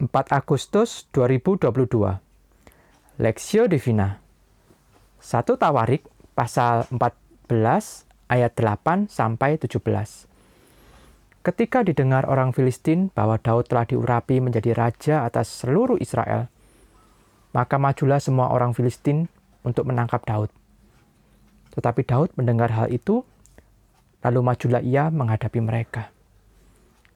4 Agustus 2022 Lexio Divina 1 Tawarik pasal 14 ayat 8 sampai 17 Ketika didengar orang Filistin bahwa Daud telah diurapi menjadi raja atas seluruh Israel, maka majulah semua orang Filistin untuk menangkap Daud. Tetapi Daud mendengar hal itu, lalu majulah ia menghadapi mereka.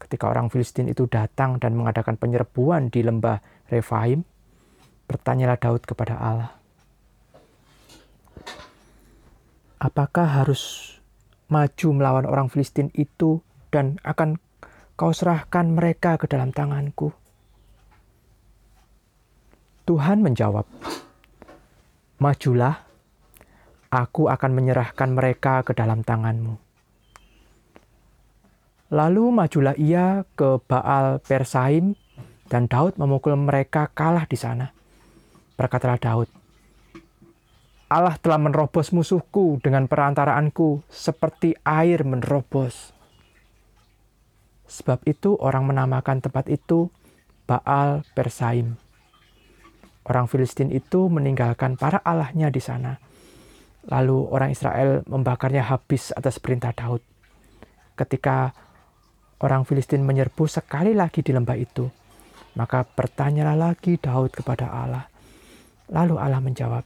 Ketika orang Filistin itu datang dan mengadakan penyerbuan di lembah Refaim, bertanyalah Daud kepada Allah. Apakah harus maju melawan orang Filistin itu dan akan kau serahkan mereka ke dalam tanganku? Tuhan menjawab, Majulah, aku akan menyerahkan mereka ke dalam tanganmu. Lalu majulah ia ke Baal Persaim dan Daud memukul mereka kalah di sana. Berkatalah Daud, Allah telah menerobos musuhku dengan perantaraanku seperti air menerobos. Sebab itu orang menamakan tempat itu Baal Persaim. Orang Filistin itu meninggalkan para allahnya di sana. Lalu orang Israel membakarnya habis atas perintah Daud. Ketika orang Filistin menyerbu sekali lagi di lembah itu. Maka bertanyalah lagi Daud kepada Allah. Lalu Allah menjawab,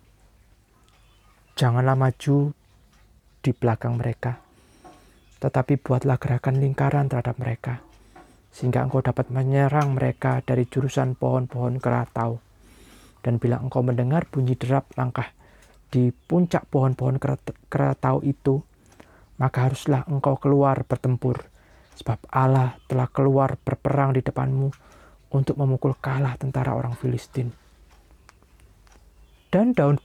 Janganlah maju di belakang mereka, tetapi buatlah gerakan lingkaran terhadap mereka, sehingga engkau dapat menyerang mereka dari jurusan pohon-pohon keratau. Dan bila engkau mendengar bunyi derap langkah di puncak pohon-pohon keratau itu, maka haruslah engkau keluar bertempur Sebab Allah telah keluar berperang di depanmu untuk memukul kalah tentara orang Filistin. Dan Daud,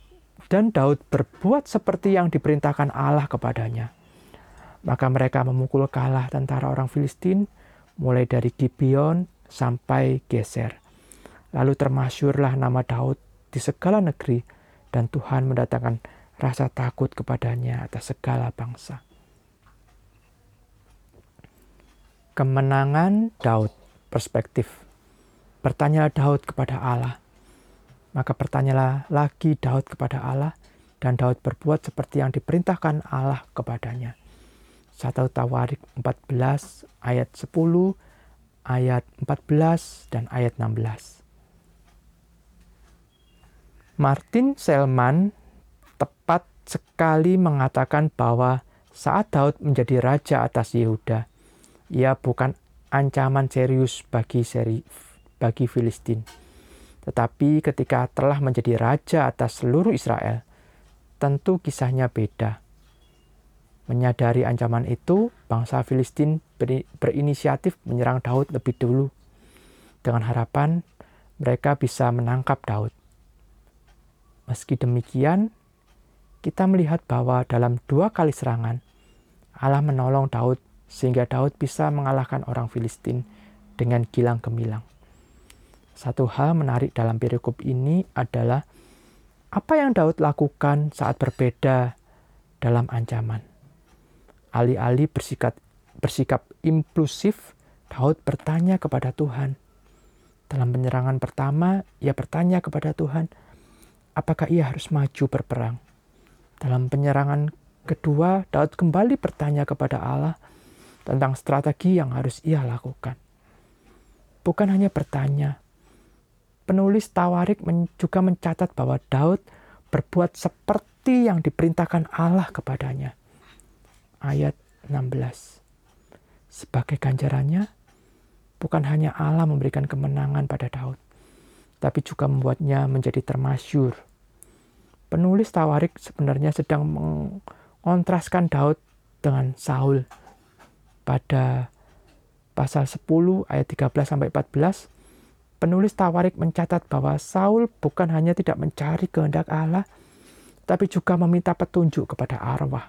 dan Daud berbuat seperti yang diperintahkan Allah kepadanya. Maka mereka memukul kalah tentara orang Filistin mulai dari Gibeon sampai Geser. Lalu termasyurlah nama Daud di segala negeri dan Tuhan mendatangkan rasa takut kepadanya atas segala bangsa. Kemenangan Daud, perspektif. Bertanya Daud kepada Allah. Maka bertanyalah lagi Daud kepada Allah, dan Daud berbuat seperti yang diperintahkan Allah kepadanya. 1 Tawarik 14 ayat 10, ayat 14, dan ayat 16. Martin Selman tepat sekali mengatakan bahwa saat Daud menjadi raja atas Yehuda, ia bukan ancaman serius bagi seri, bagi Filistin. Tetapi ketika telah menjadi raja atas seluruh Israel, tentu kisahnya beda. Menyadari ancaman itu, bangsa Filistin berinisiatif menyerang Daud lebih dulu dengan harapan mereka bisa menangkap Daud. Meski demikian, kita melihat bahwa dalam dua kali serangan, Allah menolong Daud sehingga Daud bisa mengalahkan orang Filistin dengan gilang gemilang. Satu hal menarik dalam perikop ini adalah apa yang Daud lakukan saat berbeda dalam ancaman. Alih-alih bersikap, bersikap impulsif, Daud bertanya kepada Tuhan. Dalam penyerangan pertama, ia bertanya kepada Tuhan, apakah ia harus maju berperang. Dalam penyerangan kedua, Daud kembali bertanya kepada Allah, tentang strategi yang harus ia lakukan. Bukan hanya bertanya, penulis Tawarik juga mencatat bahwa Daud berbuat seperti yang diperintahkan Allah kepadanya. Ayat 16. Sebagai ganjarannya, bukan hanya Allah memberikan kemenangan pada Daud, tapi juga membuatnya menjadi termasyur. Penulis Tawarik sebenarnya sedang mengontraskan Daud dengan Saul pada pasal 10 ayat 13 sampai 14 penulis Tawarik mencatat bahwa Saul bukan hanya tidak mencari kehendak Allah tapi juga meminta petunjuk kepada arwah.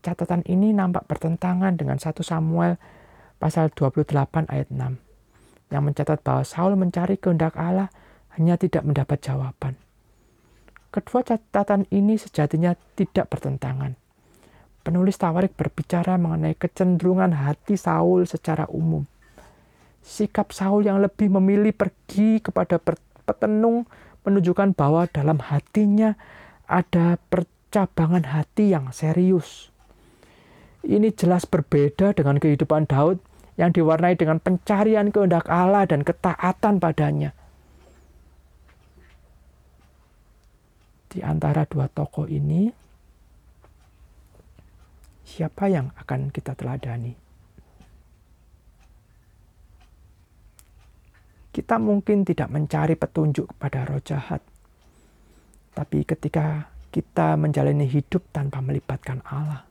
Catatan ini nampak bertentangan dengan 1 Samuel pasal 28 ayat 6 yang mencatat bahwa Saul mencari kehendak Allah hanya tidak mendapat jawaban. Kedua catatan ini sejatinya tidak bertentangan penulis Tawarik berbicara mengenai kecenderungan hati Saul secara umum. Sikap Saul yang lebih memilih pergi kepada petenung menunjukkan bahwa dalam hatinya ada percabangan hati yang serius. Ini jelas berbeda dengan kehidupan Daud yang diwarnai dengan pencarian kehendak Allah dan ketaatan padanya. Di antara dua tokoh ini, siapa yang akan kita teladani? Kita mungkin tidak mencari petunjuk kepada roh jahat, tapi ketika kita menjalani hidup tanpa melibatkan Allah,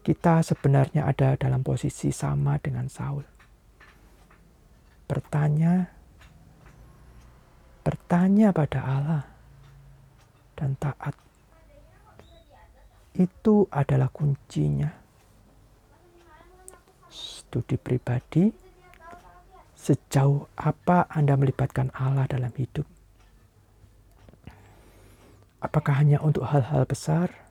kita sebenarnya ada dalam posisi sama dengan Saul. Bertanya, bertanya pada Allah, dan taat. Itu adalah kuncinya. Studi pribadi, sejauh apa Anda melibatkan Allah dalam hidup? Apakah hanya untuk hal-hal besar?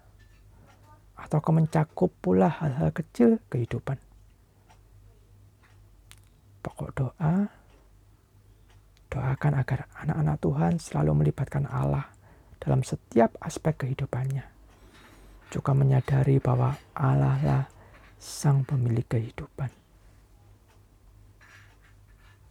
atau mencakup pula hal-hal kecil kehidupan. Pokok doa, doakan agar anak-anak Tuhan selalu melibatkan Allah dalam setiap aspek kehidupannya. Juga menyadari bahwa Allah lah sang pemilik kehidupan.